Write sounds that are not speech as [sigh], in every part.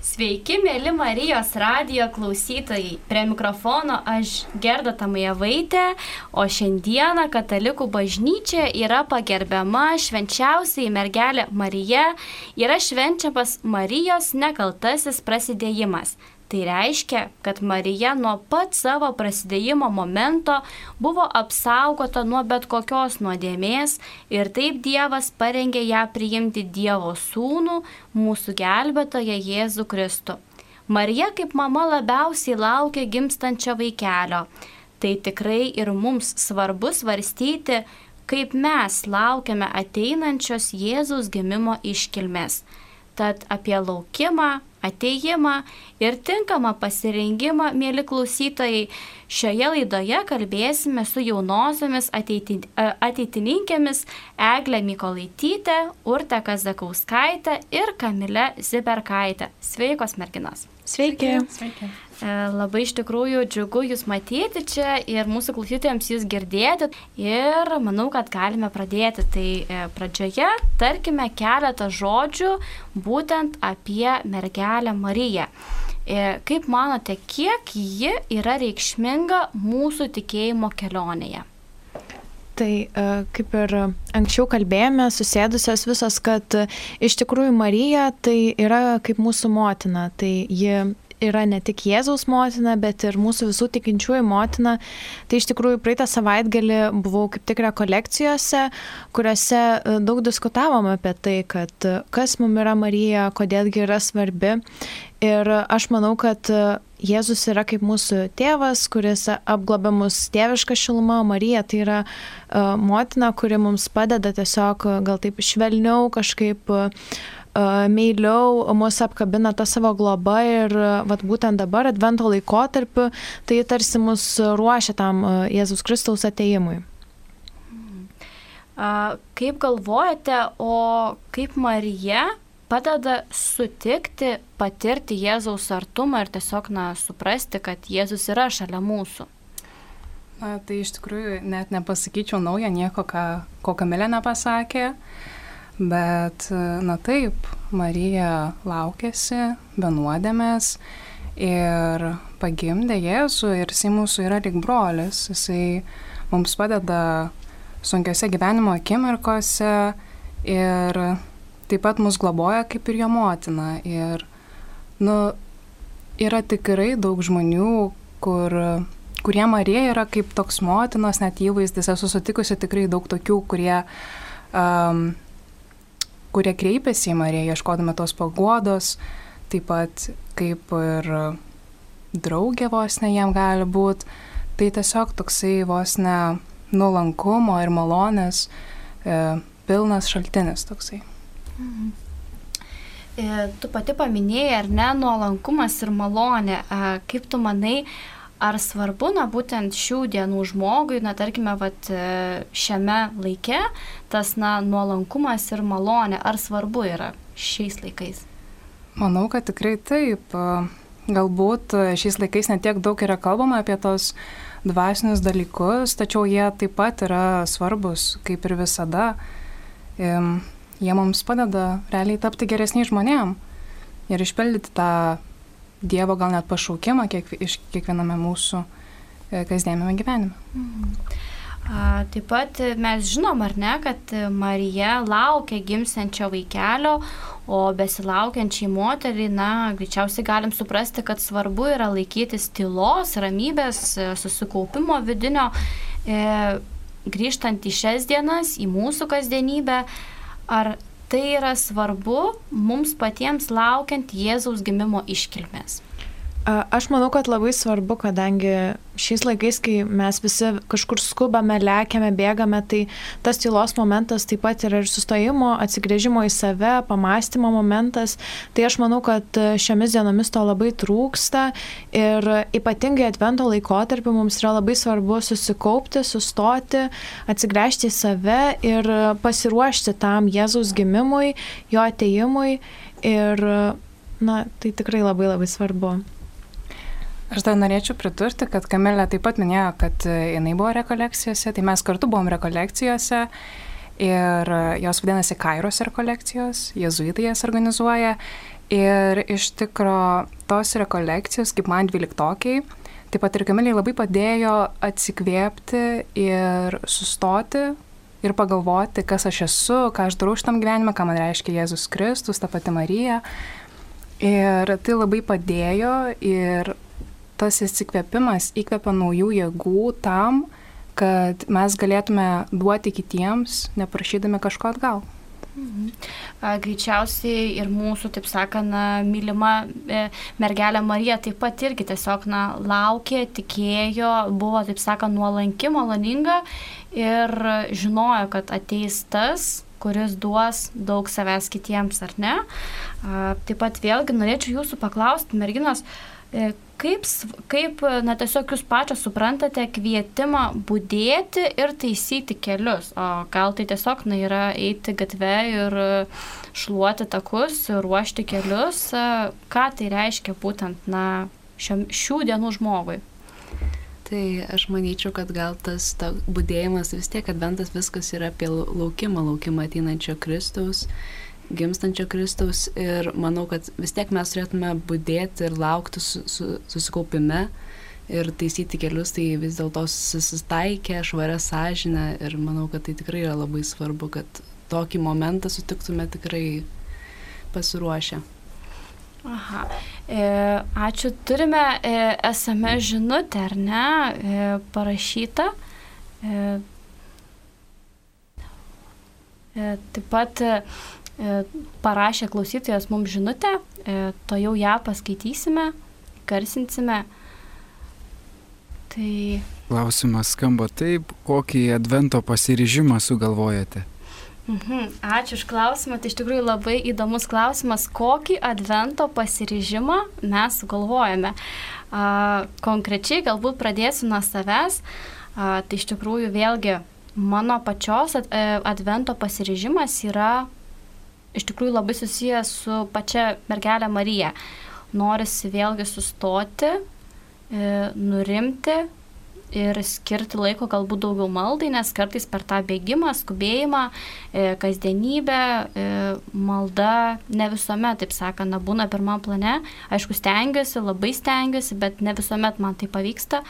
Sveiki, mėly Marijos radio klausytojai. Prie mikrofono aš Gerda Tamajavaitė, o šiandieną Katalikų bažnyčia yra pagerbiama švenčiausiai mergelė Marija, yra švenčiamas Marijos nekaltasis prasidėjimas. Tai reiškia, kad Marija nuo pat savo prasidėjimo momento buvo apsaugota nuo bet kokios nuodėmės ir taip Dievas parengė ją priimti Dievo sūnų, mūsų gelbėtoją Jėzų Kristų. Marija kaip mama labiausiai laukia gimstančio vaikelio. Tai tikrai ir mums svarbu svarstyti, kaip mes laukiame ateinančios Jėzaus gimimo iškilmės. Tad apie laukimą, ateimą ir tinkamą pasirengimą, mėly klausytojai, šioje laidoje kalbėsime su jaunosiomis ateiti, ateitininkėmis Eglė Mykolaitytė, Urte Kazakauskaitė ir Kamilė Ziberkaitė. Sveikos merginos. Sveiki. Sveiki. E, labai iš tikrųjų džiugu Jūs matyti čia ir mūsų klausytojams Jūs girdėti ir manau, kad galime pradėti. Tai e, pradžioje tarkime keletą žodžių būtent apie mergelę Mariją. E, kaip manote, kiek ji yra reikšminga mūsų tikėjimo kelionėje? Tai kaip ir anksčiau kalbėjome, susėdusios visos, kad iš tikrųjų Marija tai yra kaip mūsų motina. Tai ji yra ne tik Jėzaus motina, bet ir mūsų visų tikinčiųjų motina. Tai iš tikrųjų praeitą savaitgalį buvau kaip tik rekolekcijose, kuriuose e, daug diskutavom apie tai, kad e, kas mums yra Marija, kodėlgi yra svarbi. Ir aš manau, kad e, Jėzus yra kaip mūsų tėvas, kuris apglobia mus tėvišką šilumą, Marija tai yra motina, kuri mums padeda tiesiog gal taip švelniau kažkaip uh, meiliau mus apkabina ta savo globa ir vat, būtent dabar, advento laikotarpiu, tai tarsi mus ruošia tam Jėzus Kristaus ateimui. Kaip galvojate, o kaip Marija padeda sutikti, patirti Jėzaus artumą ir tiesiog, na, suprasti, kad Jėzus yra šalia mūsų? Na, tai iš tikrųjų net nepasakyčiau naujo nieko, ką, ko Kamilė nepasakė. Uh, Bet, na taip, Marija laukėsi benuodėmės ir pagimdė Jėzų ir jisai mūsų yra lyg brolis. Jisai mums padeda sunkiose gyvenimo akimirkose ir taip pat mus globoja kaip ir jo motina. Ir, nu, yra tikrai daug žmonių, kur, kurie Marija yra kaip toks motinos net įvaizdis. Esu sutikusi tikrai daug tokių, kurie um, kurie kreipiasi į Mariją ieškodami tos paguodos, taip pat kaip ir draugė vos ne jam gali būti. Tai tiesiog toksai vos ne nuolankumo ir malonės e, pilnas šaltinis toksai. Mhm. E, tu pati paminėjai, ar ne, nuolankumas ir malonė. E, kaip tu manai, ar svarbu, na, būtent šių dienų žmogui, na, tarkime, vat, e, šiame laike, tas, na, nuolankumas ir malonė, ar svarbu yra šiais laikais? Manau, kad tikrai taip. Galbūt šiais laikais netiek daug yra kalbama apie tos dvasinius dalykus, tačiau jie taip pat yra svarbus, kaip ir visada. Jie mums padeda realiai tapti geresniais žmonėm ir išpildyti tą Dievo gal net pašaukimą kiek, iš kiekviename mūsų e, kasdienėme gyvenime. Mhm. A, taip pat mes žinom, ar ne, kad Marija laukia gimsiančio vaikelio, o besilaukiančiai moteriai, na, greičiausiai galim suprasti, kad svarbu yra laikytis tylos, ramybės, e, susikaupimo vidinio, e, grįžtant į šias dienas, į mūsų kasdienybę. Ar tai yra svarbu mums patiems laukiant Jėzaus gimimo iškilmės. Aš manau, kad labai svarbu, kadangi šiais laikais, kai mes visi kažkur skubame, lėkiame, bėgame, tai tas tylos momentas taip pat yra ir sustojimo, atsigrėžimo į save, pamastymo momentas. Tai aš manau, kad šiomis dienomis to labai trūksta ir ypatingai advento laikotarpiu mums yra labai svarbu susikaupti, sustoti, atsigręžti į save ir pasiruošti tam Jėzaus gimimui, jo ateimui ir, na, tai tikrai labai labai svarbu. Aš dar norėčiau pridurti, kad Kamilė taip pat minėjo, kad jinai buvo rekolekcijose, tai mes kartu buvom rekolekcijose ir jos vadinasi Kairos rekolekcijos, jezuitai jas organizuoja Ir iš tikro tos rekolekcijos, kaip man dvyliktokiai, taip pat ir Kamiliai labai padėjo atsikvėpti ir sustoti ir pagalvoti, kas aš esu, ką aš darau šitam gyvenime, ką man reiškia Jėzus Kristus, ta pati Marija. Ir tai labai padėjo ir tas įsikvėpimas įkvėpia naujų jėgų tam, kad mes galėtume duoti kitiems, neprašydami kažko atgal. Mhm. Greičiausiai ir mūsų, taip sakant, mylima e, mergelė Marija taip pat irgi tiesiog na, laukė, tikėjo, buvo, taip sakant, nuolanki, maloninga ir žinojo, kad ateis tas, kuris duos daug savęs kitiems, ar ne? Taip pat vėlgi norėčiau jūsų paklausti, merginos, e, kaip, kaip na, tiesiog jūs pačios suprantate kvietimą būdėti ir taisyti kelius, o gal tai tiesiog na, yra eiti gatve ir šluoti takus, ruošti kelius, ką tai reiškia būtent na, šiam, šių dienų žmogui? Tai aš manyčiau, kad gal tas ta būdėjimas vis tiek, adventas viskas yra apie laukimą, laukimą ateinančio Kristaus gimstančio Kristaus ir manau, kad vis tiek mes turėtume būdėti ir laukti su, su, susikaupime ir taisyti kelius, tai vis dėlto susitaikė, švaria sąžinė ir manau, kad tai tikrai yra labai svarbu, kad tokį momentą sutiktume tikrai pasiruošę. Aha. E, ačiū. Turime e, SMS žinutę, ar ne, e, parašytą. E, e, taip pat E, parašė klausytojas mums žinutę, e, to jau ją paskaitysime, garsinsime. Tai... Klausimas skamba taip, kokį advento pasiryžimą sugalvojate? Mhm, ačiū už klausimą, tai iš tikrųjų labai įdomus klausimas, kokį advento pasiryžimą mes sugalvojame. A, konkrečiai galbūt pradėsiu nuo savęs, a, tai iš tikrųjų vėlgi mano pačios e, advento pasiryžimas yra iš tikrųjų labai susijęs su pačia mergelė Marija. Norisi vėlgi sustoti, e, nurimti ir skirti laiko galbūt daugiau maldai, nes kartais per tą bėgimą, skubėjimą, e, kasdienybę, e, malda ne visuomet, taip sakant, būna pirmam plane. Aišku, stengiuosi, labai stengiuosi, bet ne visuomet man tai pavyksta.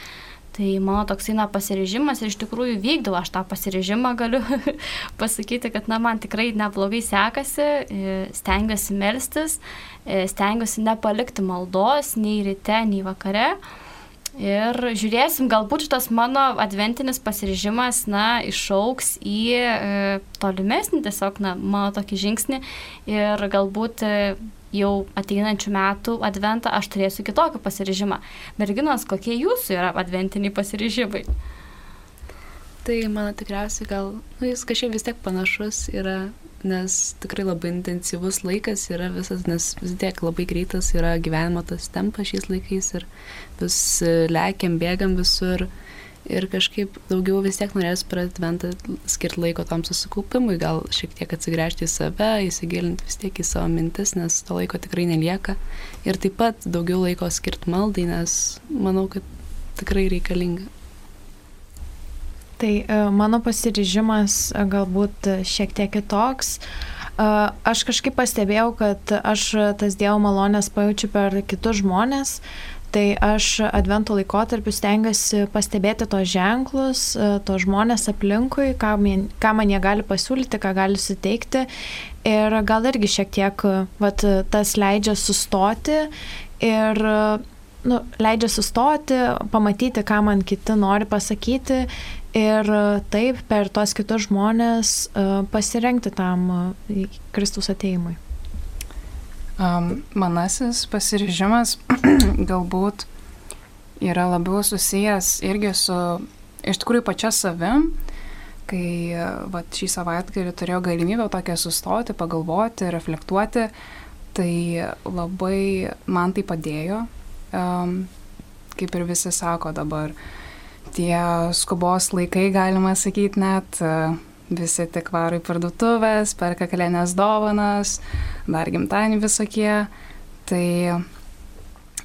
Tai mano toksai na pasirežimas ir iš tikrųjų vykdau aš tą pasirežimą, galiu [laughs] pasakyti, kad na man tikrai neblogai sekasi, e, stengiuosi melstis, e, stengiuosi nepalikti maldos nei ryte, nei vakare. Ir žiūrėsim, galbūt šitas mano adventinis pasirežimas, na, išauks į e, tolimesnį tiesiog, na, mano tokį žingsnį ir galbūt e, jau ateinančių metų adventą aš turėsiu kitokį pasiryžimą. Merginos, kokie jūsų yra adventiniai pasiryžimai? Tai mano tikriausiai gal, nu, jis kažkiek vis tiek panašus yra, nes tikrai labai intensyvus laikas yra visas, nes vis tiek labai greitas yra gyvenimo tas tempas šiais laikais ir vis lekiam, bėgam visur. Uh, ir kažkaip daugiau vis tiek norės per adventą skirti laiko tam susikaupimui, gal šiek tiek atsigręžti į save, įsigilinti vis tiek į savo mintis, nes to laiko tikrai nelieka. Ir taip pat daugiau laiko skirti maldai, nes manau, kad tikrai reikalinga. Tai e, mano pasiryžimas e, galbūt šiek tiek kitoks. E, aš kažkaip pastebėjau, kad aš tas Dievo malonės pajaučiu per kitus žmonės, Tai aš advento laikotarpiu stengiuosi pastebėti tos ženklus, e, tos žmonės aplinkui, ką man, ką man jie gali pasiūlyti, ką gali suteikti. Ir gal irgi šiek tiek vat, tas leidžia sustoti ir nu, leidžia sustoti, pamatyti, ką man kiti nori pasakyti ir taip per tos kitus žmonės e, pasirengti tam e, Kristus ateimui. Um, manasis pasiryžimas [clears throat] galbūt yra labiau susijęs irgi su iš tikrųjų pačia savim, kai va, šį savaitgalį turėjau galimybę tokią sustoti, pagalvoti, reflektuoti, tai labai man tai padėjo. Um, kaip ir visi sako dabar, tie skubos laikai, galima sakyti, net uh, visi tik varo į parduotuvės, perka kalėnės dovanas, dar gimtadienį visokie. Tai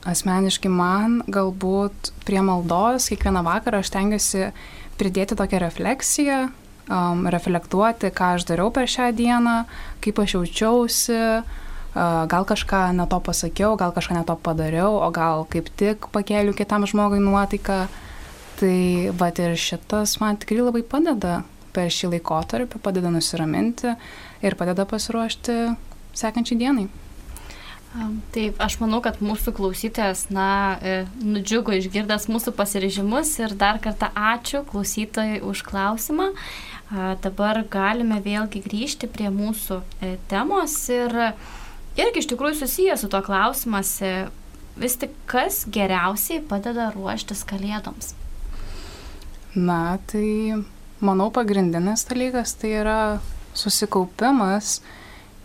asmeniškai man galbūt prie maldos kiekvieną vakarą aš tengiuosi pridėti tokią refleksiją, um, reflektuoti, ką aš dariau per šią dieną, kaip aš jaučiausi, gal kažką ne to pasakiau, gal kažką ne to padariau, o gal kaip tik pakeliu kitam žmogui nuotaiką. Tai va ir šitas man tikrai labai padeda per šį laikotarpį, padeda nusiraminti ir padeda pasiruošti sekančiai dienai. Taip, aš manau, kad mūsų klausytojas, na, e, nudžiugo išgirdęs mūsų pasirežimus ir dar kartą ačiū klausytojai už klausimą. Dabar galime vėlgi grįžti prie mūsų e, temos ir irgi iš tikrųjų susijęs su to klausimas, e, vis tik kas geriausiai padeda ruoštis kalėdoms? Na, tai manau pagrindinis dalykas tai yra susikaupimas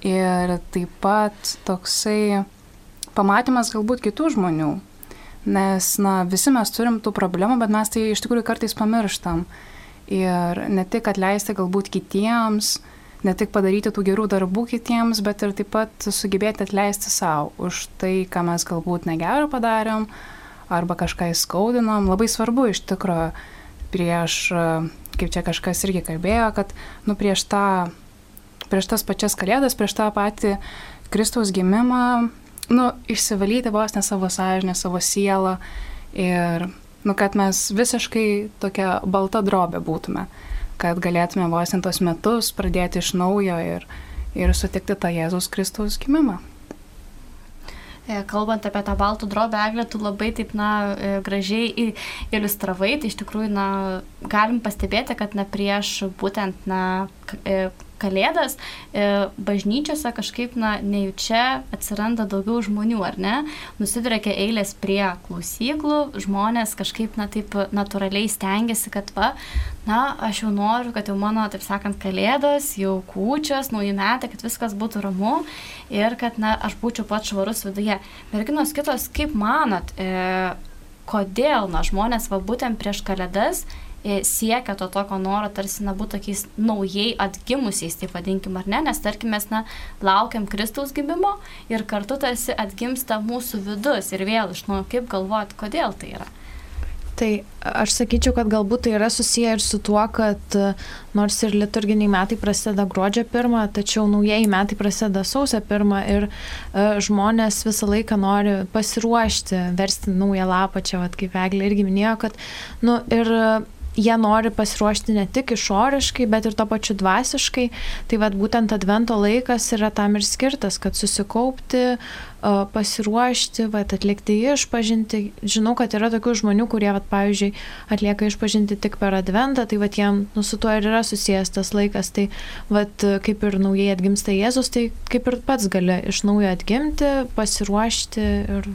ir taip pat toksai pamatymas galbūt kitų žmonių. Nes, na, visi mes turim tų problemų, bet mes tai iš tikrųjų kartais pamirštam. Ir ne tik atleisti galbūt kitiems, ne tik padaryti tų gerų darbų kitiems, bet ir taip pat sugebėti atleisti savo už tai, ką mes galbūt negero padarėm arba kažką įskaudinom. Labai svarbu iš tikrųjų prieš, kaip čia kažkas irgi kalbėjo, kad nu, prieš, tą, prieš tas pačias kalėdas, prieš tą patį Kristaus gimimą, nu, išsivalyti vos ne savo sąžinę, savo sielą ir nu, kad mes visiškai tokia balta drobė būtume kad galėtume vos ant tos metus pradėti iš naujo ir, ir sutikti tą Jėzus Kristaus gimimą. E, kalbant apie tą baltų drobę, Eglė, tu labai taip, na, e, gražiai iliustravai, tai iš tikrųjų, na, galim pastebėti, kad, na, prieš būtent, na, e, kalėdas e, bažnyčiose kažkaip, na, nejučia atsiranda daugiau žmonių, ar ne? Nusidrėkia eilės prie klausyklų, žmonės kažkaip, na, taip natūraliai stengiasi, kad, va, na, aš jau noriu, kad jau mano, taip sakant, kalėdos, jau kūčios, nauji metai, kad viskas būtų ramu ir kad, na, aš būčiau pats švarus viduje. Merginos kitos, kaip manot, e, kodėl, na, žmonės, va, būtent prieš kalėdas siekia to tokio noro tarsi, na, būti tokiais naujai atgimusiais, taip vadinkim, ar ne, nes tarkim mes, na, laukiam Kristaus gimimo ir kartu tarsi atgimsta mūsų vidus. Ir vėl iš naujo, kaip galvoti, kodėl tai yra. Tai aš sakyčiau, kad galbūt tai yra susiję ir su tuo, kad nors ir liturginiai metai prasideda gruodžio pirmą, tačiau naujieji metai prasideda sausio pirmą ir uh, žmonės visą laiką nori pasiruošti, versti naują lapą, čia, vat, kaip Eglė irgi minėjo, kad, nu, ir uh, jie nori pasiruošti ne tik išoriškai, bet ir to pačiu dvasiškai. Tai vad būtent advento laikas yra tam ir skirtas, kad susikaupti, pasiruošti, vad atlikti išpažinti. Žinau, kad yra tokių žmonių, kurie, vad pavyzdžiui, atlieka išpažinti tik per adventą, tai vad jiem nu, su tuo ir yra susijęs tas laikas. Tai vad kaip ir naujai atgimsta Jėzus, tai kaip ir pats gali iš naujo atgimti, pasiruošti ir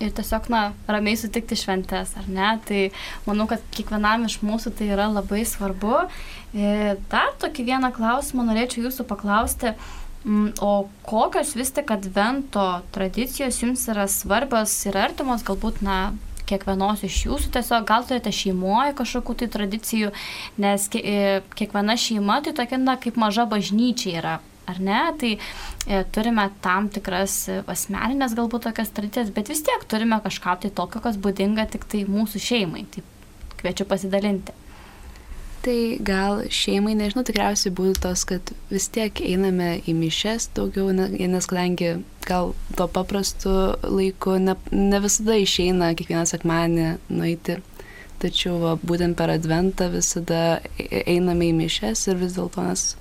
ir tiesiog, na, ramiai sutikti šventes, ar ne? Tai manau, kad kiekvienam iš mūsų tai yra labai svarbu. E, dar tokį vieną klausimą norėčiau jūsų paklausti. Mm, o kokios vis tik advento tradicijos jums yra svarbios ir artimos, galbūt, na, kiekvienos iš jūsų tiesiog gal turite šeimoje kažkokių tai tradicijų, nes e, kiekviena šeima tai tokia, na, kaip maža bažnyčia yra ar ne, tai e, turime tam tikras e, asmeninės galbūt tokias tradicijas, bet vis tiek turime kažką tai tokio, kas būdinga tik tai mūsų šeimai. Tai kviečiu pasidalinti. Tai gal šeimai, nežinau, tikriausiai būtų tos, kad vis tiek einame į mišes daugiau, nes kadangi gal tuo paprastu laiku ne, ne visada išeina kiekvieną sekmanį nueiti, tačiau va, būtent per adventą visada e, einame į mišes ir vis dėlto mes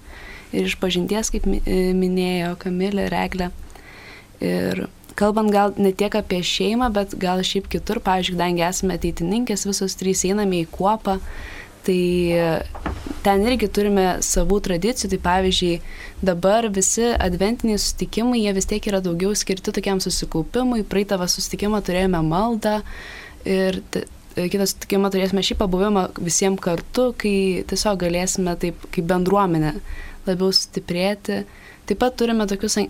ir iš pažinties, kaip e, minėjo Kamilė Reglė. Ir kalbant gal ne tiek apie šeimą, bet gal šiaip kitur, pavyzdžiui, kadangi esame ateitininkės, visos trys einame į kuopą, tai ten irgi turime savų tradicijų, tai pavyzdžiui, dabar visi adventiniai susitikimai, jie vis tiek yra daugiau skirti tokiam susikaupimui, praeitą susitikimą turėjome maldą ir kitą susitikimą turėsime šį pabuvimą visiems kartu, kai tiesiog galėsime taip kaip bendruomenė labiau stiprėti. Taip pat turime tokius e,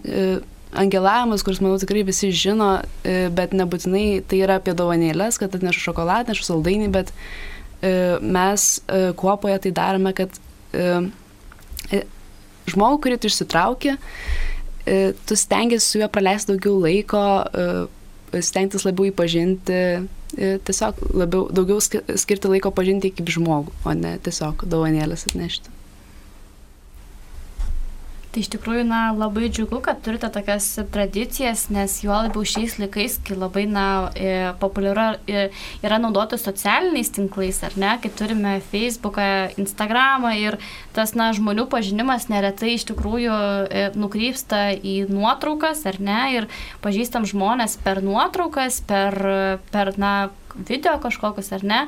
angelavimus, kuriuos, manau, tikrai visi žino, e, bet nebūtinai tai yra apie dovanėlės, kad atneša šokoladą, atneša saldainį, bet e, mes kuopoje tai darome, kad žmogų, kurį tu išsitrauki, tu stengiasi su juo praleisti daugiau laiko, stengtis labiau įpažinti, tiesiog labiau, daugiau skirti laiko pažinti kaip žmogų, o ne tiesiog dovanėlės atnešti. Tai iš tikrųjų, na, labai džiugu, kad turite tokias tradicijas, nes juo labiau šiais laikais, kai labai, na, e, populiaru e, yra naudoti socialiniais tinklais, ar ne, kai turime Facebooką, Instagramą ir tas, na, žmonių pažinimas neretai iš tikrųjų e, nukrypsta į nuotraukas, ar ne, ir pažįstam žmonės per nuotraukas, per, per na, video kažkokius, ar ne.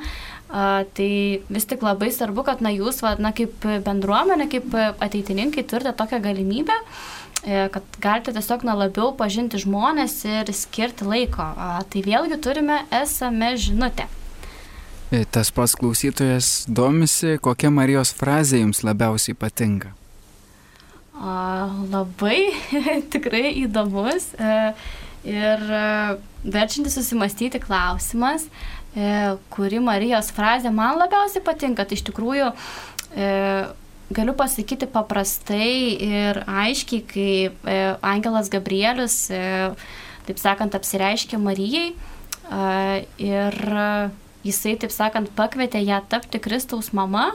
A, tai vis tik labai svarbu, kad na, jūs, va, na, kaip bendruomenė, kaip ateitininkai turite tokią galimybę, e, kad galite tiesiog na, labiau pažinti žmonės ir skirti laiko. A, tai vėlgi turime esame žinutę. E, tas pats klausytojas domisi, kokia Marijos frazė jums labiausiai patinka. A, labai [laughs] tikrai įdomus e, ir verčiantis susimastyti klausimas. E, kuri Marijos frazė man labiausiai patinka. Tai iš tikrųjų e, galiu pasakyti paprastai ir aiškiai, kai e, Angelas Gabrielius, taip sakant, apsireiškė Marijai ir jisai, taip sakant, pakvietė ją tapti Kristaus mama.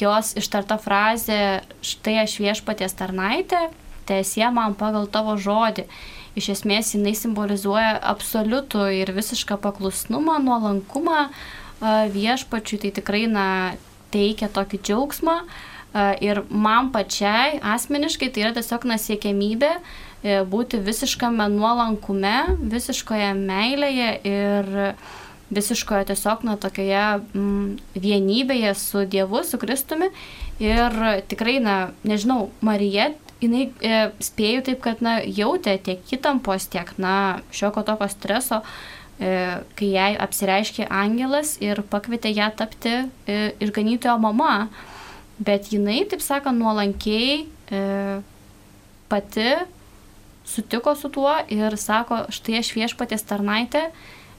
Jos ištarta frazė, štai aš viešpaties tarnaitė, tiesie man pagal tavo žodį iš esmės jinai simbolizuoja absoliutų ir visišką paklusnumą, nuolankumą viešpačiui, tai tikrai na, teikia tokį džiaugsmą. Ir man pačiai asmeniškai tai yra tiesiog nasiekiamybė e, būti visiškame nuolankume, visiškoje meilėje ir visiškoje tiesiog na tokioje mm, vienybėje su Dievu, su Kristumi. Ir tikrai, na, nežinau, Marija jinai e, spėjau taip, kad na, jautė tiek įtampos, tiek na, šioko tokio streso, e, kai jai apsireiškė angelas ir pakvietė ją tapti e, išganytojo mama. Bet jinai, taip sakant, nuolankiai e, pati sutiko su tuo ir sako, štai aš viešpatės tarnaitė,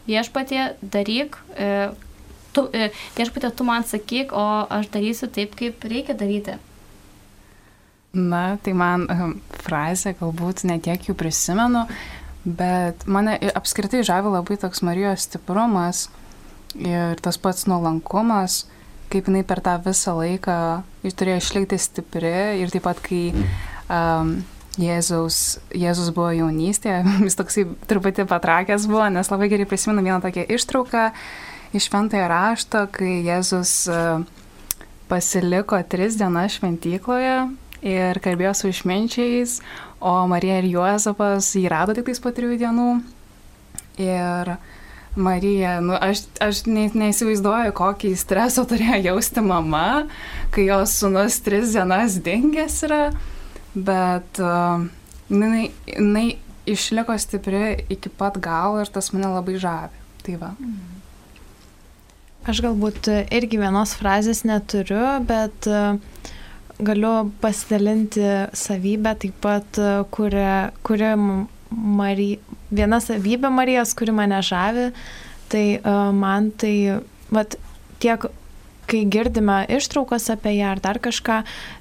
viešpatė daryk, e, tu, e, viešpatė tu man sakyk, o aš darysiu taip, kaip reikia daryti. Na, tai man ehm, frazė galbūt netiek jų prisimenu, bet mane apskritai žavi labai toks Marijos stiprumas ir tas pats nuolankumas, kaip jinai per tą visą laiką turėjo išlikti stipri ir taip pat, kai um, Jėzaus, Jėzus buvo jaunystėje, [laughs] jis toksai truputį patrakęs buvo, nes labai gerai prisimenu vieną tokią ištrauką iš šventąją rašto, kai Jėzus uh, pasiliko tris dienas šventykloje ir kalbėjo su išminčiais, o Marija ir Juozapas jį rado tik tais po trijų dienų. Ir Marija, nu, aš, aš ne, neįsivaizduoju, kokį stresą turėjo jausti mama, kai jos sunus tris dienas dingęs yra, bet uh, jinai, jinai išliko stipri iki pat galo ir tas mane labai žavi. Tai va. Aš galbūt irgi vienos frazės neturiu, bet uh, galiu pasidalinti savybę taip pat, kuri, kuri Marija, viena savybė Marijos, kuri mane žavi, tai uh, man tai, vat, tiek kai girdime ištraukas apie ją ar dar kažką,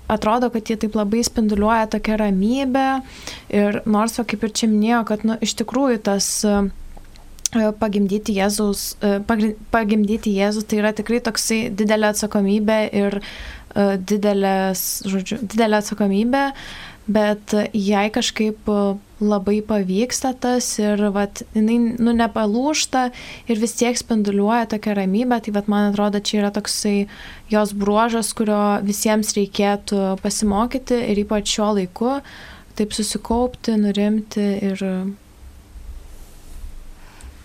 atrodo, kad jie taip labai spinduliuoja tokią ramybę ir nors, o kaip ir čia minėjo, kad nu, iš tikrųjų tas uh, pagimdyti Jėzus, pagimdyti Jėzus, tai yra tikrai toksai didelė atsakomybė ir E, didelės, žodžiu, didelė atsakomybė, bet jai kažkaip e, labai pavyksta tas ir vat, jinai nu, nepalūšta ir vis tiek spinduliuoja tokią ramybę, tai vat, man atrodo, čia yra toksai jos bruožas, kurio visiems reikėtų pasimokyti ir ypač šiuo laiku taip susikaupti, nurimti ir E,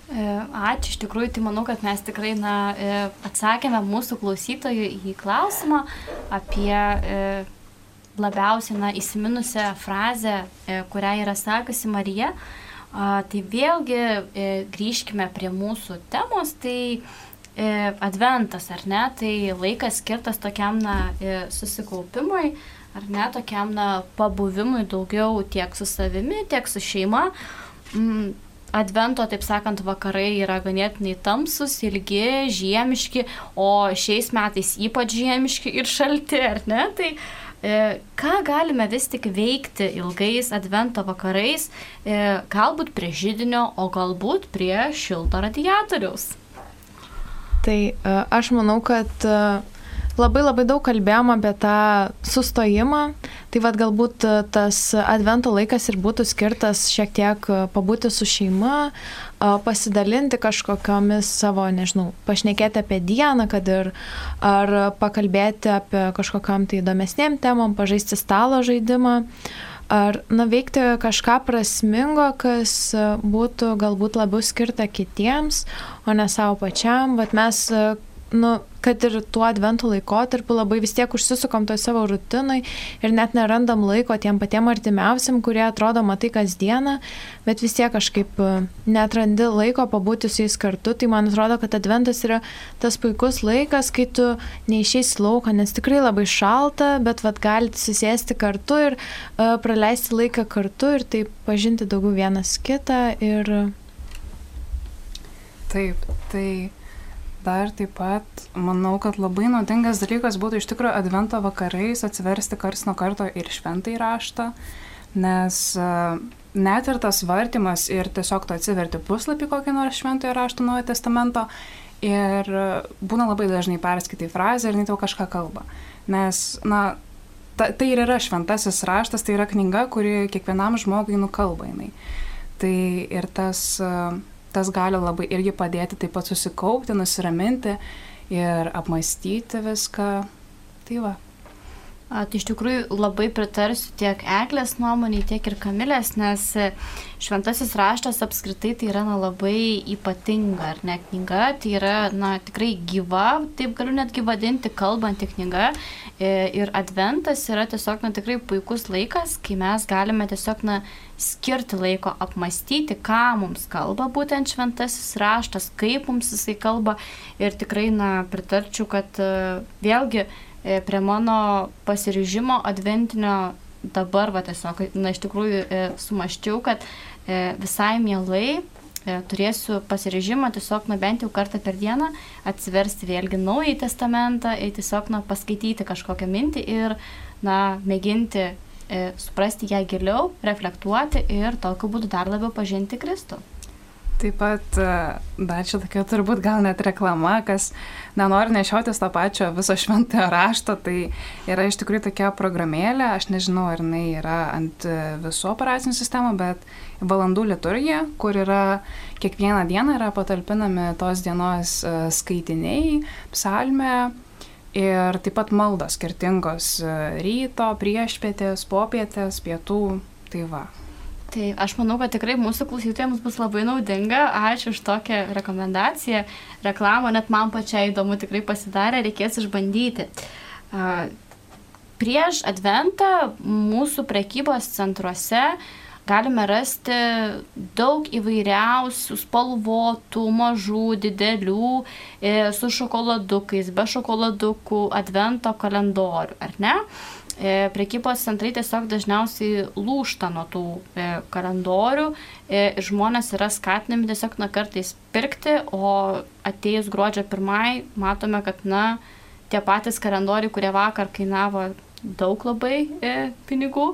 ačiū, iš tikrųjų, tai manau, kad mes tikrai na, e, atsakėme mūsų klausytojų į klausimą apie e, labiausiai na, įsiminusią frazę, kurią yra sakusi Marija. Tai vėlgi grįžkime prie mūsų temos, tai adventas, ar ne, tai laikas skirtas tokiam na, susikaupimui, ar ne, tokiam na, pabuvimui daugiau tiek su savimi, tiek su šeima. Advento, taip sakant, vakarai yra ganėtinai tamsus, ilgi, žiemiški, o šiais metais ypač žiemiški ir šalti, ar ne? Tai e, ką galime vis tik veikti ilgais Advento vakarais, e, galbūt prie žydinio, o galbūt prie šilto radiatoriaus? Tai e, aš manau, kad e, labai labai daug kalbėjom apie tą sustojimą, tai vad galbūt tas advento laikas ir būtų skirtas šiek tiek pabūti su šeima, pasidalinti kažkokiamis savo, nežinau, pašnekėti apie dieną, kad ir ar pakalbėti apie kažkokiam tai įdomesniem temom, pažaisti stalo žaidimą. Ar nuveikti kažką prasmingo, kas būtų galbūt labiau skirta kitiems, o ne savo pačiam. Vat mes nu, kad ir tuo adventų laikotarpiu labai vis tiek užsisukam toj savo rutinai ir net nerandam laiko tiem patiem artimiausiam, kurie atrodo matai kasdieną, bet vis tiek kažkaip e, netrandi laiko pabūti su jais kartu. Tai man atrodo, kad adventas yra tas puikus laikas, kai tu neišeis lauką, nes tikrai labai šalta, bet vad galite susėsti kartu ir uh, praleisti laiką kartu ir taip pažinti daugiau vienas kitą. Ir... Taip, tai dar taip pat manau, kad labai naudingas dalykas būtų iš tikrųjų advento vakarais atsiversti kars nuo karto ir šventai raštą, nes e, net ir tas vartimas ir tiesiog tu atsiverti puslapį kokį nors šventojo rašto Naujojo testamento ir e, būna labai dažnai perskaitai frazę ir jinai tau kažką kalba. Nes, na, ta, tai ir yra šventasis raštas, tai yra knyga, kuri kiekvienam žmogui nukalba jinai. Tai ir tas uh, tas gali labai irgi padėti taip pat susikaupti, nusiraminti ir apmastyti viską. Tai va. A, tai iš tikrųjų labai pritarsiu tiek Eglės nuomonį, tiek ir Kamilės, nes šventasis raštas apskritai tai yra na, labai ypatinga, ar ne knyga, tai yra na, tikrai gyva, taip galiu netgi vadinti, kalbanti knyga. E, ir adventas yra tiesiog na, tikrai puikus laikas, kai mes galime tiesiog na, skirti laiko apmastyti, ką mums kalba būtent šventasis raštas, kaip mums jisai kalba. Ir tikrai na, pritarčiau, kad e, vėlgi E, prie mano pasiryžimo adventinio dabar, va tiesiog, na iš tikrųjų e, sumaščiau, kad e, visai mielai turėsiu pasirežimą tiesiog, na bent jau kartą per dieną atsiversti vėlgi naują testamentą ir tiesiog, na, paskaityti kažkokią mintį ir, na, mėginti e, suprasti ją giliau, reflektuoti ir tokiu būdu dar labiau pažinti Kristų. Taip pat e, dar čia tokia turbūt gal net reklama, kas nenori nešiotis to pačio viso šventojo rašto, tai yra iš tikrųjų tokia programėlė, aš nežinau, ar jinai yra ant e, visų operacinių sistemų, bet valandų liturgija, kur yra kiekvieną dieną yra patalpinami tos dienos e, skaitiniai, psalmė. Ir taip pat maldos skirtingos ryto, priešpietės, popietės, pietų. Tai va, Tai aš manau, kad tikrai mūsų klausytojams bus labai naudinga. Ačiū už tokią rekomendaciją, reklamą, net man pačiai įdomu tikrai pasidarė, reikės išbandyti. Prieš adventą mūsų prekybos centruose galime rasti daug įvairiausių spalvotų, mažų, didelių, e, su šokoladukais, be šokoladukų advento kalendorių, ar ne? E, prekybos centrai tiesiog dažniausiai lūšta nuo tų e, kalendorių e, ir žmonės yra skatinami tiesiog na kartais pirkti, o atėjus gruodžio pirmai matome, kad na tie patys kalendoriai, kurie vakar kainavo daug labai e, pinigų,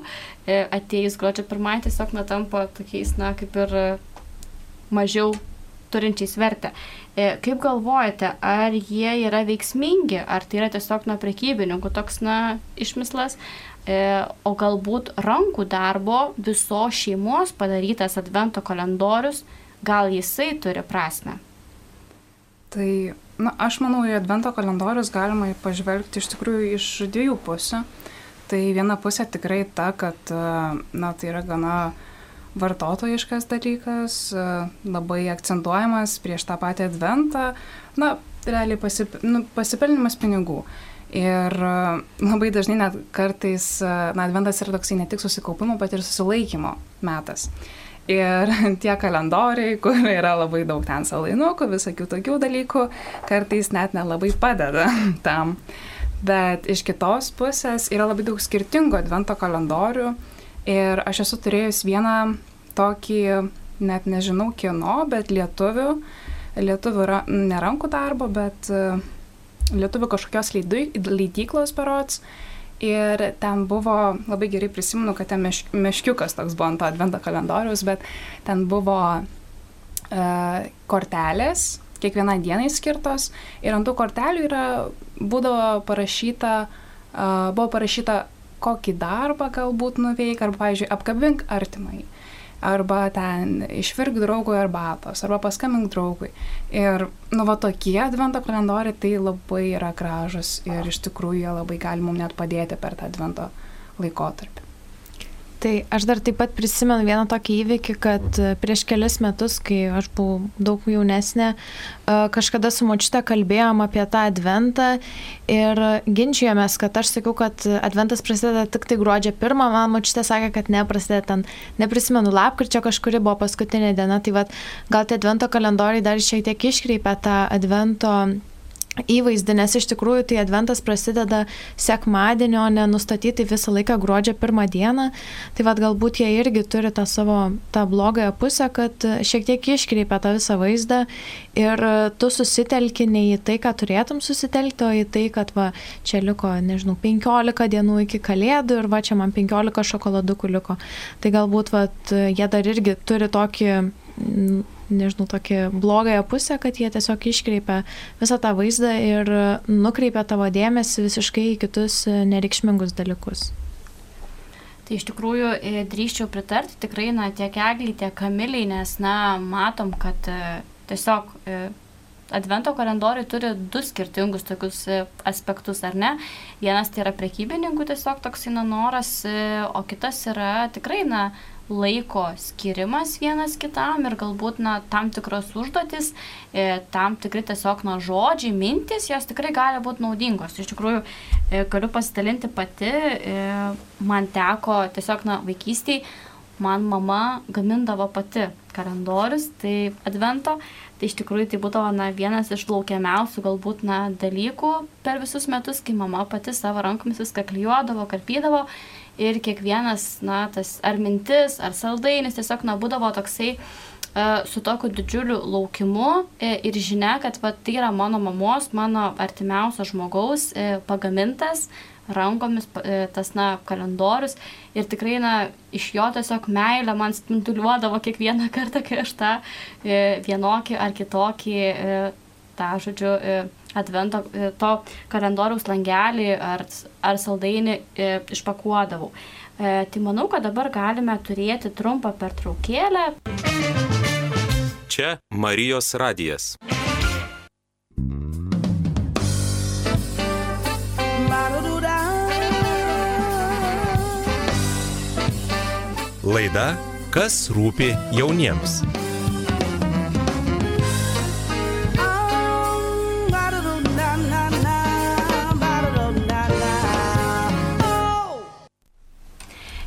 e, atėjus gruodžio pirmai tiesiog na tampa tokiais, na kaip ir mažiau turinčiais vertę. E, kaip galvojate, ar jie yra veiksmingi, ar tai yra tiesiog nuo prekybininkų toks, na, išmislas, e, o galbūt rankų darbo viso šeimos padarytas advento kalendorius, gal jisai turi prasme? Tai, na, aš manau, į advento kalendorius galima pažvelgti iš tikrųjų iš dviejų pusių. Tai viena pusė tikrai ta, kad, na, tai yra gana uh, vartotojiškas dalykas, e, labai akcentuojamas prieš tą patį adventą, na, realiai pasip, nu, pasipelnimas pinigų. Ir e, labai dažnai net kartais, e, na, adventas yra toksai ne tik susikaupimo, bet ir susilaikymo metas. Ir [laughs] tie kalendoriai, kur yra labai daug ten salainukų, visokių tokių dalykų, kartais net nelabai padeda [laughs] tam. Bet iš kitos pusės yra labai daug skirtingų advento kalendorių Ir aš esu turėjus vieną tokį, net nežinau kieno, bet lietuvių, lietuvių yra ne rankų darbo, bet e, lietuvių kažkokios leidyklos parots. Ir ten buvo, labai gerai prisimenu, kad ten meš, meškiukas toks buvo ant to advento kalendoriaus, bet ten buvo e, kortelės, kiekvienai dienai skirtos ir ant tų kortelių yra, būdavo parašyta, uh, buvo parašyta, kokį darbą galbūt nuveik, arba, pavyzdžiui, apkabink artimai arba ten išvirk draugui arbatos, arba paskambink draugui. Ir, nu, va tokie advento kalendoriai tai labai yra gražus ir iš tikrųjų jie labai gali mums net padėti per tą advento laikotarpį. Tai aš dar taip pat prisimenu vieną tokį įvykį, kad e, prieš kelias metus, kai aš buvau daug jaunesnė, e, kažkada su močiute kalbėjom apie tą adventą ir ginčijomės, kad aš sakiau, kad adventas prasideda tik tai gruodžio pirmą, man močiute sakė, kad ne, prasideda ten, neprisimenu, lapkričio kažkuri buvo paskutinė diena, tai vad gal tie advento kalendoriai dar šiek tiek iškreipia tą advento įvaizdį, nes iš tikrųjų tai adventas prasideda sekmadienio, nenustatyti visą laiką gruodžio pirmą dieną, tai vad galbūt jie irgi turi tą savo tą blogąją pusę, kad šiek tiek iškreipia tą visą vaizdą ir tu susitelki ne į tai, ką turėtum susitelkti, o į tai, kad va, čia liko, nežinau, 15 dienų iki kalėdų ir va, čia man 15 šokoladukų liko. Tai galbūt va, jie dar irgi turi tokį nežinau, tokį blogąją pusę, kad jie tiesiog iškreipia visą tą vaizdą ir nukreipia tavo dėmesį visiškai į kitus nereikšmingus dalykus. Tai iš tikrųjų e, drįščiau pritarti tikrai, na, tiek egliai, tiek kamiliai, nes, na, matom, kad e, tiesiog e, Advento kalendoriai turi du skirtingus tokius aspektus, ar ne? Vienas tai yra prekybininkų tiesiog toks noras, o kitas yra tikrai, na, laiko skirimas vienas kitam ir galbūt na, tam tikros užduotis, e, tam tikri tiesiog na, žodžiai, mintis, jos tikrai gali būti naudingos. Iš tikrųjų, e, galiu pasidalinti pati, e, man teko tiesiog na, vaikystėje, man mama gamindavo pati kalendorius, tai advento. Tai iš tikrųjų tai būdavo na, vienas iš laukiamiausių galbūt na, dalykų per visus metus, kai mama pati savo rankomis viską klyjuodavo, karpydavo ir kiekvienas, na, tas ar mintis, ar saldainis tiesiog, na, būdavo toksai uh, su tokiu didžiuliu laukimu e, ir žinia, kad va, tai yra mano mamos, mano artimiausio žmogaus e, pagamintas rankomis tas, na, kalendorius. Ir tikrai, na, iš jo tiesiog meilė man spinduliuodavo kiekvieną kartą, kai aš tą vienokį ar kitokį, tą, žodžiu, advento e, to kalendoriaus langelį ar, ar saldainį e, išpakuodavau. E, tai manau, kad dabar galime turėti trumpą pertraukėlę. Čia Marijos radijas. Laida Kas rūpi jauniems.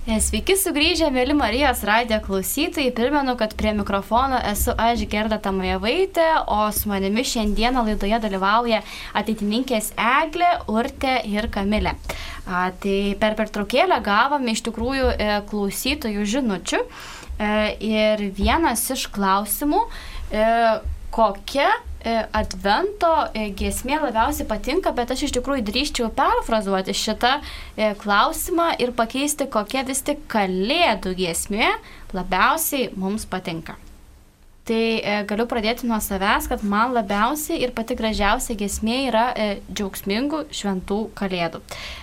Sveiki sugrįžę, mėly Marijos radijo klausytojai. Primenu, kad prie mikrofono esu aš Gerda Tamajevaitė, o su manimi šiandieną laidoje dalyvauja ateitininkės Eglė, Urtė ir Kamilė. A, tai per pertraukėlę gavome iš tikrųjų e, klausytojų žinučių e, ir vienas iš klausimų, e, kokia E, advento e, giesmė labiausiai patinka, bet aš iš tikrųjų drįščiau perfrazuoti šitą e, klausimą ir pakeisti, kokia vis tik kalėdų giesmė labiausiai mums patinka. Tai e, galiu pradėti nuo savęs, kad man labiausiai ir pati gražiausia giesmė yra e, džiaugsmingų šventų kalėdų.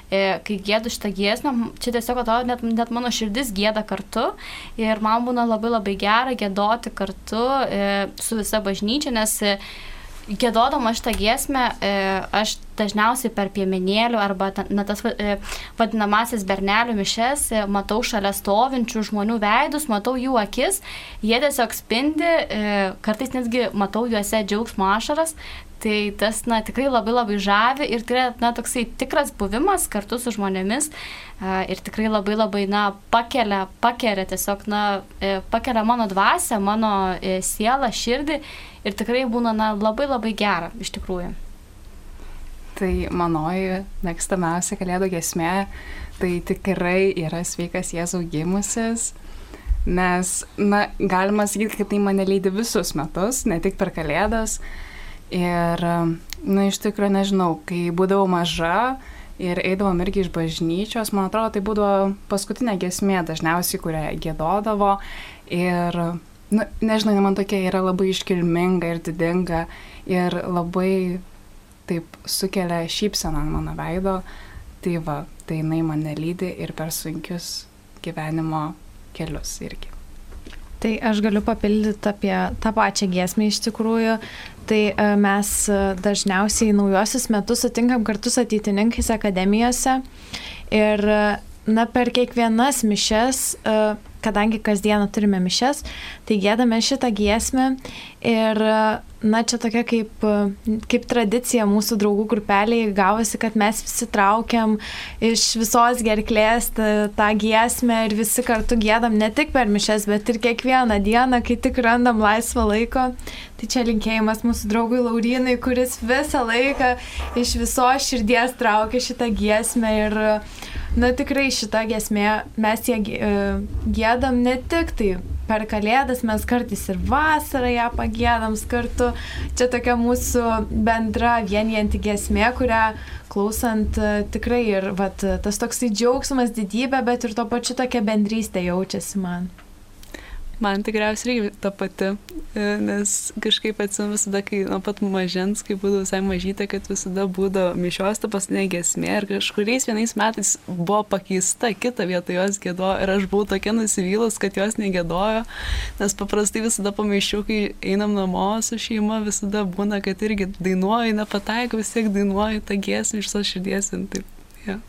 E, kai gėdu šitą giesmę, čia tiesiog atrodo, net, net mano širdis gėda kartu ir man būna labai labai gera gėdoti kartu e, su visa bažnyčia, nes e, Gėdodama šitą giesmę, e, aš dažniausiai per piemenėlių arba na, tas e, vadinamasis bernelių mišes e, matau šalia stovinčių žmonių veidus, matau jų akis, jie tiesiog spindi, kartais netgi matau juose džiaugsmo ašaras, Tai tas, na, tikrai labai labai žavi ir tai yra, na, toksai tikras buvimas kartu su žmonėmis ir tikrai labai labai, na, pakelia, pakelia tiesiog, na, pakelia mano dvasę, mano sielą, širdį ir tikrai būna na, labai labai gera iš tikrųjų. Tai manoji mėgstamiausia kalėdų gesmė, tai tikrai yra sveikas Jėzau gimusis, nes, na, galima sakyti, kad tai mane lydi visus metus, ne tik per kalėdas. Ir, na, iš tikrųjų, nežinau, kai būdavau maža ir eidavom irgi iš bažnyčios, man atrodo, tai būdavo paskutinė gesmė dažniausiai, kurią gėdodavo. Ir nu, nežinau, man tokia yra labai iškilminga ir didinga ir labai taip sukelia šypseną ant mano veido. Tai va, tai jinai mane lydi ir per sunkius gyvenimo kelius irgi. Tai aš galiu papildyti apie tą pačią giesmę iš tikrųjų. Tai e, mes e, dažniausiai naujosius metus sutinkam kartu su ateitininkais akademijose ir e, na, per kiekvienas mišes kadangi kasdieną turime mišes, tai gėdame šitą giesmę ir, na, čia tokia kaip, kaip tradicija mūsų draugų grupeliai gavosi, kad mes visi traukiam iš visos gerklės tą, tą giesmę ir visi kartu gėdam ne tik per mišes, bet ir kiekvieną dieną, kai tik randam laisvą laiko. Tai čia linkėjimas mūsų draugui Laurinai, kuris visą laiką iš visos širdies traukia šitą giesmę ir uh, Na tikrai šita gesmė, mes ją e, gėdam ne tik tai per kalėdas, mes kartais ir vasarą ją pagėdam kartu. Čia tokia mūsų bendra vienijanti gesmė, kurią klausant e, tikrai ir vat, tas toksai džiaugsmas, didybė, bet ir to pačiu tokia bendrystė jaučiasi man. Man tikriausiai irgi ta pati, e, nes kažkaip atsimenu visada, kai nuo pat mažens, kai būdavau visai mažytė, kad visada būdavo mišios ta paskutinė gesmė ir kažkuriais vienais metais buvo pakeista, kita vieta jos gėdojo ir aš buvau tokia nusivylus, kad jos negėdojo, nes paprastai visada pamaišiu, kai einam namo su šeima, visada būna, kad irgi dainuoju, nepataikau, vis tiek dainuoju tą giesmę iš savo širdies. Taip, ja.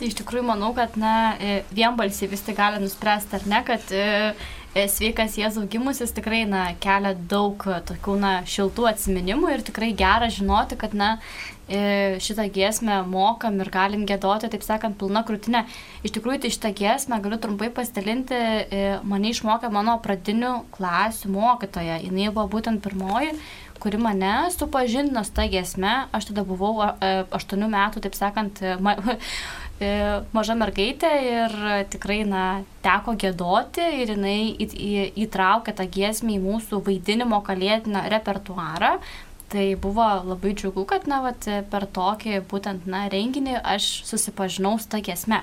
Tai iš tikrųjų manau, kad na, e, vienbalsiai vis tik gali nuspręsti ar ne, kad e, e, sveikas Jėzaus gimusis tikrai na, kelia daug tokių na, šiltų atsiminimų ir tikrai gera žinoti, kad na, šitą giesmę mokam ir galim gėdoti, taip sakant, pilna krūtinė. Iš tikrųjų, tai šitą giesmę galiu trumpai pasidalinti, mane išmokė mano pradinių klasių mokytoja. Jis buvo būtent pirmoji, kuri mane supažindino su ta giesme. Aš tada buvau 8 metų, taip sakant, ma, [laughs] maža mergaitė ir tikrai, na, teko gėdoti ir jinai įtraukė tą giesmę į mūsų vaidinimo kalėdinę repertuarą. Tai buvo labai džiugu, kad, na, vat, per tokį būtent, na, renginį aš susipažinau su tą giesmę.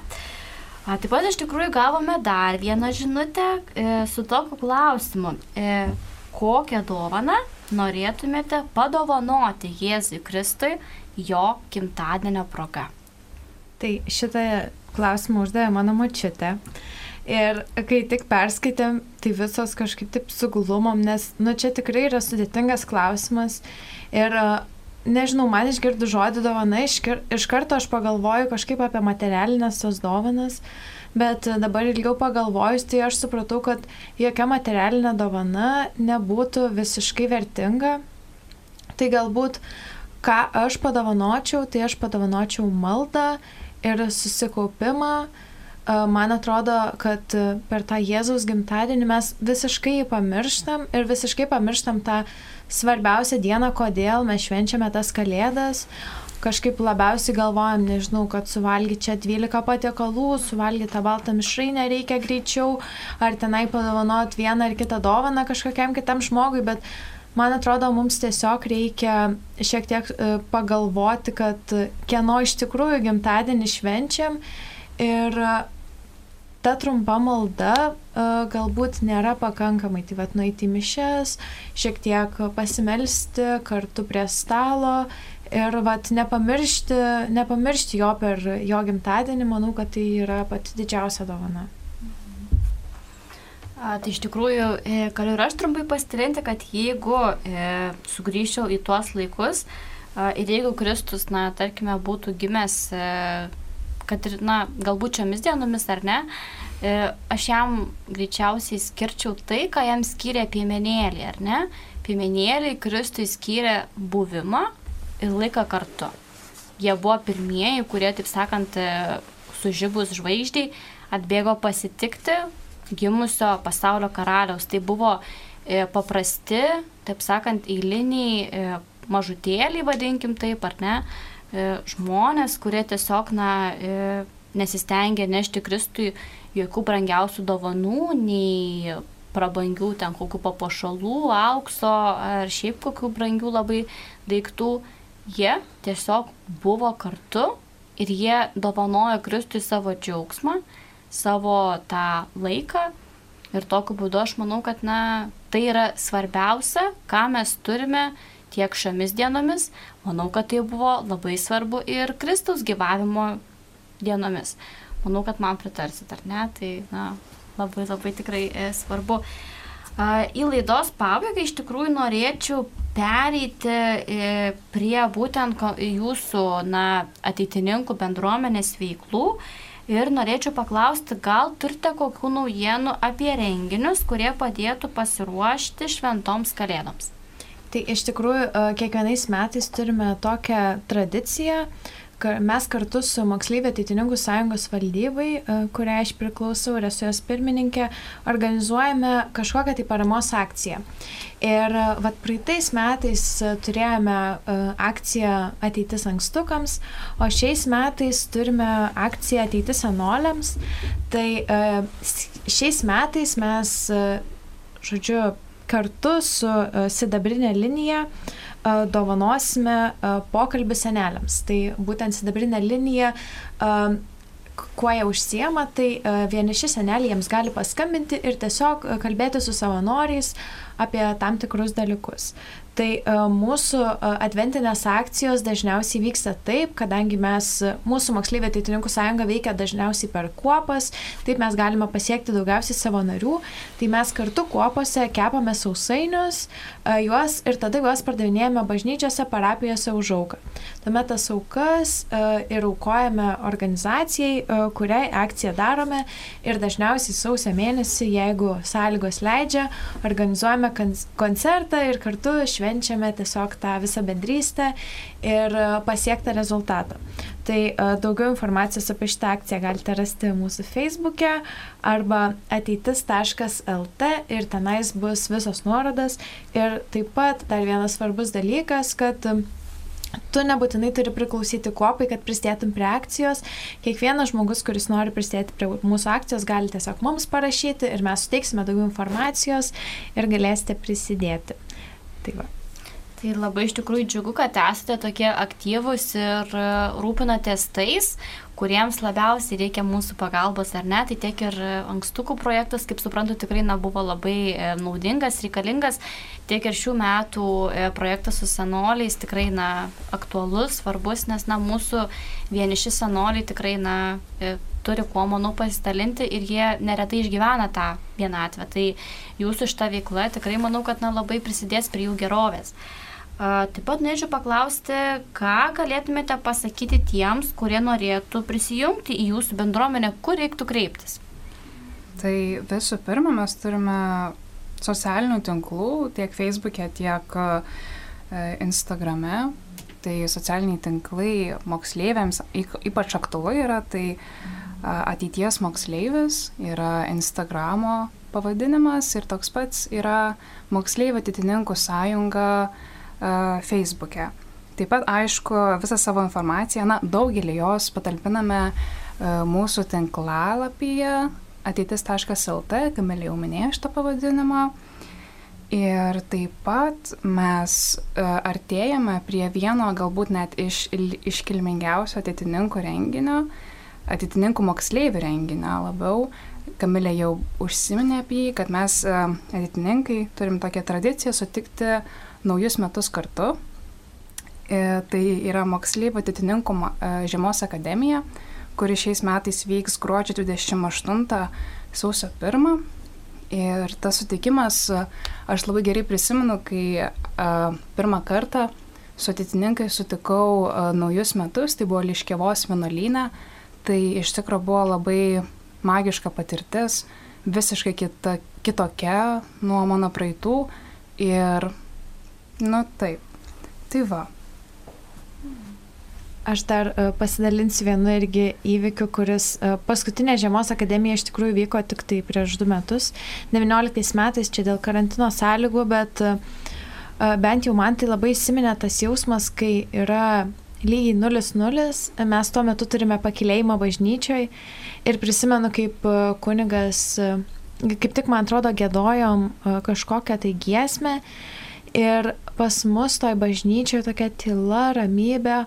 A, taip pat iš tikrųjų gavome dar vieną žinutę e, su tokiu klausimu. E, kokią dovaną norėtumėte padovanoti Jėzui Kristui jo gimtadienio proga? Tai šitą klausimą uždavė mano mačiutė. Ir kai tik perskaitėm, tai visos kažkaip taip suglumom, nes, nu, čia tikrai yra sudėtingas klausimas. Ir, nežinau, man išgirdu žodį dovana, iš, iš karto aš pagalvoju kažkaip apie materialinės tos dovanas, bet dabar ilgiau pagalvojus, tai aš supratau, kad jokia materialinė dovana nebūtų visiškai vertinga. Tai galbūt, ką aš padovanočiau, tai aš padovanočiau maldą ir susikaupimą. Man atrodo, kad per tą Jėzaus gimtadienį mes visiškai jį pamirštam ir visiškai pamirštam tą svarbiausią dieną, kodėl mes švenčiame tas kalėdas. Kažkaip labiausiai galvojam, nežinau, kad suvalgyti čia 12 patiekalų, suvalgyti tą baltą mišrainę reikia greičiau, ar tenai padovanot vieną ar kitą dovaną kažkokiam kitam žmogui, bet man atrodo, mums tiesiog reikia šiek tiek e, pagalvoti, kad kieno iš tikrųjų gimtadienį švenčiam ir ta trumpa malda e, galbūt nėra pakankamai. Tai vad nueiti į mišes, šiek tiek pasimelsti kartu prie stalo ir vat nepamiršti, nepamiršti jo per jo gimtadienį, manau, kad tai yra pati didžiausia dovana. A, tai iš tikrųjų e, galiu ir aš trumpai pasidalinti, kad jeigu e, sugrįžčiau į tuos laikus a, ir jeigu Kristus, na, tarkime, būtų gimęs, e, kad ir, na, galbūt šiomis dienomis ar ne, e, aš jam greičiausiai skirčiau tai, ką jam skyrė piemenėlį, ar ne? Piemenėlį Kristui skyrė buvimą ir laiką kartu. Jie buvo pirmieji, kurie, taip sakant, e, sužibus žvaigždžiai atbėgo pasitikti gimusio pasaulio karaliaus. Tai buvo e, paprasti, taip sakant, eiliniai e, mažutėliai, vadinkim taip, ar ne, e, žmonės, kurie tiesiog, na, nesistengė nešti Kristui jokių brangiausių dovanų, nei prabangių ten kokių papuošalų, aukso ar šiaip kokių brangių labai daiktų. Jie tiesiog buvo kartu ir jie dovanojo Kristui savo džiaugsmą savo tą laiką, Ir tokiu būdu aš manau, kad na, tai yra svarbiausia, ką mes turime tiek šiomis dienomis. Manau, kad tai buvo labai svarbu ir Kristaus gyvavimo dienomis. Manau, kad man pritarsit, ar ne? Tai na, labai labai tikrai e, svarbu. Į laidos pabaigą iš tikrųjų norėčiau pereiti e, prie būtent jūsų na, ateitininkų bendruomenės veiklų ir norėčiau paklausti, gal turite kokių naujienų apie renginius, kurie padėtų pasiruošti šventoms kalėdoms? Tai iš tikrųjų e, kiekvienais metais turime tokią tradiciją, mes kartu su Moksleivė ateitininkų sąjungos valdybai, e, kuriai aš priklausau ir esu jos pirmininkė, organizuojame kažkokią tai paramos akciją. Ir e, vat praeitais metais e, turėjome akciją ateitis ankstukams, o šiais metais turime akciją ateitis senoliams. Tai šiais metais mes, žodžiu, kartu su Sidabrinė linija dovanosime pokalbį seneliams. Tai būtent sidabrinė linija kuo jie užsiema, tai vieniši seneliai jiems gali paskambinti ir tiesiog kalbėti su savanoriais apie tam tikrus dalykus. Tai e, mūsų e, adventinės akcijos dažniausiai vyksta taip, kadangi mes, mūsų moksleivė ateitininkų sąjunga veikia dažniausiai per kuopas, taip mes galime pasiekti daugiausiai savo narių, tai mes kartu kuopose kepame sausainius, e, juos ir tada juos pardavinėjame bažnyčiose, parapijose už auką. Tuomet tas aukas ir aukojame organizacijai, kuriai akciją darome ir dažniausiai sausio mėnesį, jeigu sąlygos leidžia, organizuojame koncertą ir kartu šventę švenčiame tiesiog tą visą bendrystę ir e, pasiektą rezultatą. Tai e, daugiau informacijos apie šitą akciją galite rasti mūsų feisbuke arba ateitis.lt ir tenais bus visos nuorodas. Ir taip pat dar vienas svarbus dalykas, kad Tu nebūtinai turi priklausyti kopai, kad pristėtum prie akcijos. Kiekvienas žmogus, kuris nori pristėti prie mūsų akcijos, gali tiesiog mums parašyti ir mes suteiksime daugiau informacijos ir galėsite prisidėti. Tai va. Tai labai iš tikrųjų džiugu, kad esate tokie aktyvūs ir e, rūpinatės tais, kuriems labiausiai reikia mūsų pagalbos ar ne. Tai tiek ir ankstukų projektas, kaip suprantu, tikrai na, buvo labai e, naudingas, reikalingas, tiek ir šių metų e, projektas su senoliais tikrai na, aktualus, svarbus, nes na, mūsų vieniši senoliai tikrai na, turi kuo, manau, pasidalinti ir jie neretai išgyvena tą vienatvę. Tai jūsų šita veikla tikrai manau, kad na, labai prisidės prie jų gerovės. Taip pat norėčiau paklausti, ką galėtumėte pasakyti tiems, kurie norėtų prisijungti į jūsų bendruomenę, kur reiktų kreiptis? Tai visų pirma, mes turime socialinių tinklų tiek Facebook'e, tiek Instagrame. Tai socialiniai tinklai moksleiviams ypač aktualu yra, tai ateities moksleivis yra Instagramo pavadinimas ir toks pats yra moksleivių atitininkų sąjunga Facebook'e. Taip pat, aišku, visą savo informaciją, na, daugelį jos patalpiname mūsų tinklalapyje ateitis.lt, Kamilė jau minėjo šitą pavadinimą. Ir taip pat mes artėjame prie vieno galbūt net iš iškilmingiausio ateitininkų renginio, ateitininkų moksleivių renginio labiau. Kamilė jau užsiminė apie jį, kad mes ateitininkai turim tokią tradiciją sutikti naujus metus kartu. E, tai yra moksleivių atitininkų e, Žiemos akademija, kuri šiais metais vyks gruodžio 28 sausio 1. Ir tas sutikimas, aš labai gerai prisimenu, kai a, pirmą kartą su atitininkai sutikau a, naujus metus, tai buvo Liškėvos vienuolynė, tai iš tikrųjų buvo labai magiška patirtis, visiškai kita, kitokia nuo mano praeitų ir Nu taip. Tai va. Aš dar uh, pasidalinsiu vienu irgi įvykiu, kuris uh, paskutinė Žiemos akademija iš tikrųjų vyko tik tai prieš du metus, 19 metais čia dėl karantino sąlygų, bet uh, bent jau man tai labai įsiminė tas jausmas, kai yra lygiai 0-0, mes tuo metu turime pakilėjimą bažnyčioj ir prisimenu, kaip kunigas, kaip tik man atrodo, gėdojom kažkokią tai giesmę Ir pas mus toj bažnyčioje tokia tyla, ramybė,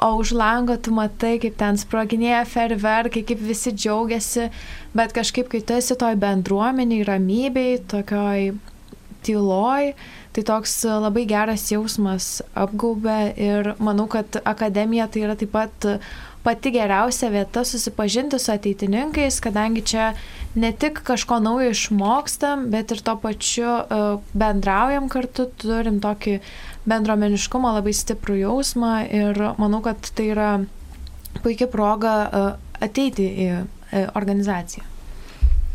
o už lango tu matai, kaip ten sproginėja ferverkai, kaip visi džiaugiasi, bet kažkaip, kai tu esi toj bendruomeniai, ramybei, tokioj tyloj, tai toks labai geras jausmas apgaubė ir manau, kad akademija tai yra taip pat pati geriausia vieta susipažinti su ateitininkais, kadangi čia ne tik kažko naujo išmokstam, bet ir to pačiu uh, bendraujam kartu, turim tokį bendromeniškumą, labai stiprų jausmą ir manau, kad tai yra puikia proga uh, ateiti į uh, organizaciją.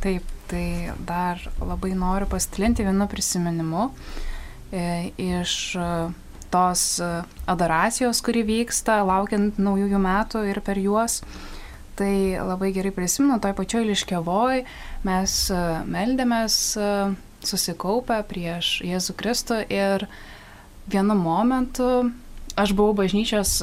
Taip, tai dar labai noriu pasidalinti vienu prisiminimu e, iš tos e, adoracijos, kuri vyksta, laukiant naujųjų metų ir per juos. Tai labai gerai prisimenu, toj pačioj Liškevoj mes e, meldėmės e, susikaupę prieš Jėzų Kristų ir vienu momentu aš buvau bažnyčios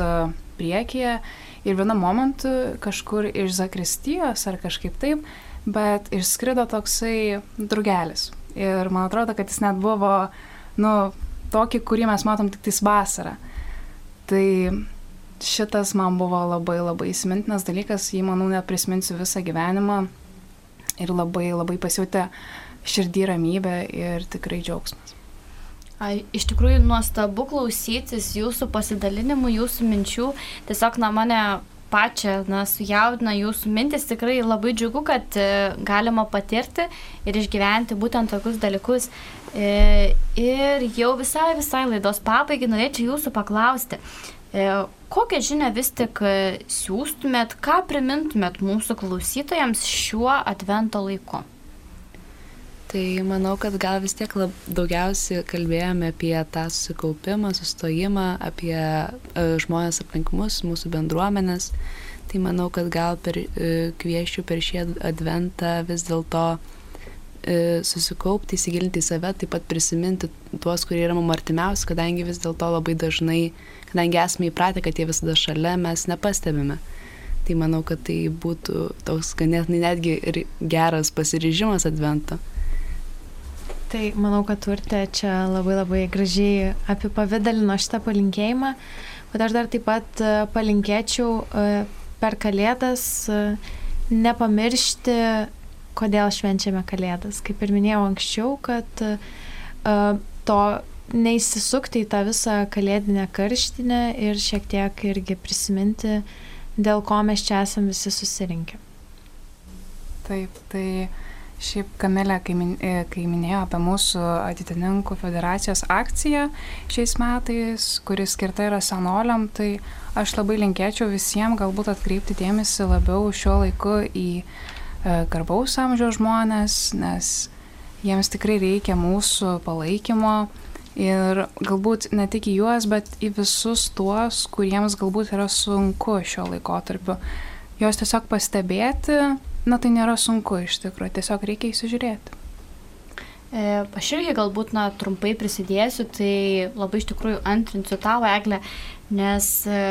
priekyje ir vienu momentu kažkur iš Zakristijos ar kažkaip taip, bet išskrido toksai drugelis. Ir man atrodo, kad jis net buvo, nu, tokį, kurį mes matom tik tais vasarą. Tai šitas man buvo labai labai įsimintinas dalykas, jį manau net prisiminsiu visą gyvenimą ir labai labai pasijautė širdį ramybę ir tikrai džiaugsmas. Ai, iš tikrųjų nuostabu klausytis jūsų pasidalinimų, jūsų minčių. Tiesiog, na, mane pačią, na, sujaudina jūsų mintis, tikrai labai džiugu, kad e, galima patirti ir išgyventi būtent tokius dalykus. E, ir jau visai, visai laidos pabaigai norėčiau jūsų paklausti, e, kokią žinią vis tik siūstumėt, ką primintumėt mūsų klausytojams šiuo advento laiku? Tai manau, kad gal vis tiek lab, daugiausiai kalbėjome apie tą susikaupimą, sustojimą, apie e, žmonės aplink mus, mūsų bendruomenės. Tai manau, kad gal per, e, kviešiu per šį adventą vis dėlto e, susikaupti, įsigilinti į save, taip pat prisiminti tuos, kurie yra mums artimiausi, kadangi vis dėlto labai dažnai, kadangi esame įpratę, kad jie visada šalia, mes nepastebime. Tai manau, kad tai būtų toks ganėtinai netgi ir geras pasiryžimas advento. Tai manau, kad turite čia labai labai gražiai apipavydalino šitą palinkėjimą, bet aš dar taip pat e, palinkėčiau e, per Kalėdas e, nepamiršti, kodėl švenčiame Kalėdas. Kaip ir minėjau anksčiau, kad to neįsisukti į tą visą kalėdinę karštinę ir šiek tiek irgi prisiminti, dėl ko mes čia esame visi susirinkę. Taip, tai Šiaip Kamilė, kai, min, e, kai minėjo apie mūsų atitininkų federacijos akciją šiais metais, kuris skirta yra senoliam, tai aš labai linkėčiau visiems galbūt atkreipti dėmesį labiau šiuo laiku į e, garbaus amžiaus žmonės, nes jiems tikrai reikia mūsų palaikymo ir galbūt ne tik į juos, bet į visus tuos, kuriems galbūt yra sunku šio laikotarpiu. Jos tiesiog pastebėti na tai nėra sunku iš tikrųjų, tiesiog reikia įsižiūrėti. E, aš irgi galbūt, na, trumpai prisidėsiu, tai labai iš tikrųjų antrinsiu tavo eglę, nes e,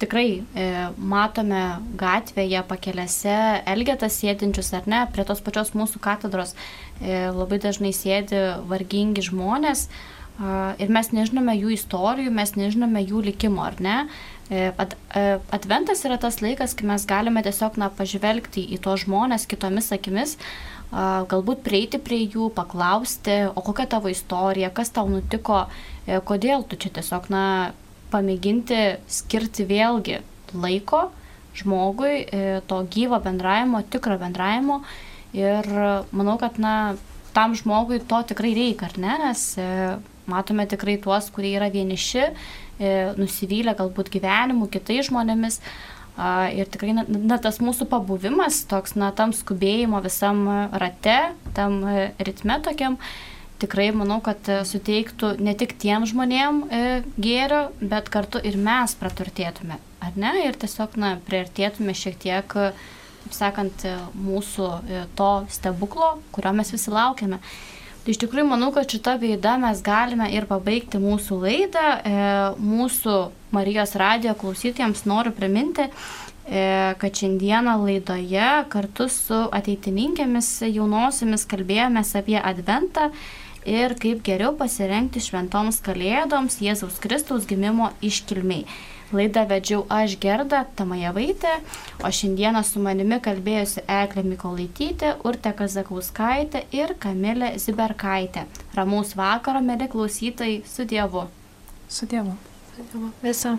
tikrai e, matome gatvėje pakelėse elgetas sėdinčius ar ne, prie tos pačios mūsų katedros e, labai dažnai sėdi vargingi žmonės e, ir mes nežinome jų istorijų, mes nežinome jų likimo, ar ne. E, e, adventas yra tas laikas, kai mes galime tiesiog na, pažvelgti į tos žmonės kitomis akimis, galbūt prieiti prie jų, paklausti, o kokia tavo istorija, kas tau nutiko, e, kodėl tu čia tiesiog na, pamėginti skirti vėlgi laiko žmogui, to gyvo bendravimo, tikro bendravimo. Ir manau, kad na, tam žmogui to tikrai reikia, ar ne, nes matome tikrai tuos, kurie yra vieniši E, nusivylę galbūt gyvenimu, kitais žmonėmis. Ir tikrai, na, na, tas mūsų pabuvimas, toks, na, tam skubėjimo visam rate, tam e, ritme tokiam, tikrai manau, kad e, suteiktų ne tik tiem žmonėm gėrio, bet kartu ir mes praturtėtume, ar ne? Ir tiesiog, na, priartėtume šiek tiek, taip sakant, mūsų to stebuklo, kurio mes visi laukiame. Tai iš tikrųjų manau, kad šitą veidą mes galime ir pabaigti mūsų laidą. E, mūsų Marijos radijo klausytėjams noriu priminti, e, kad šiandieną laidoje kartu su ateitininkėmis jaunosiamis kalbėjomės apie Adventą ir kaip geriau pasirengti šventoms kalėdoms Jėzaus Kristaus gimimo iškilmiai. Laidą vedžiau aš Gerda Tamajevaitė, o šiandieną su manimi kalbėjusi Eglė Mikolaitytė, Urte Kazakauskaitė ir Kamilė Ziberkaitė. Ramaus vakaro, mėly klausytojai, su Dievu. Su Dievu. Visą.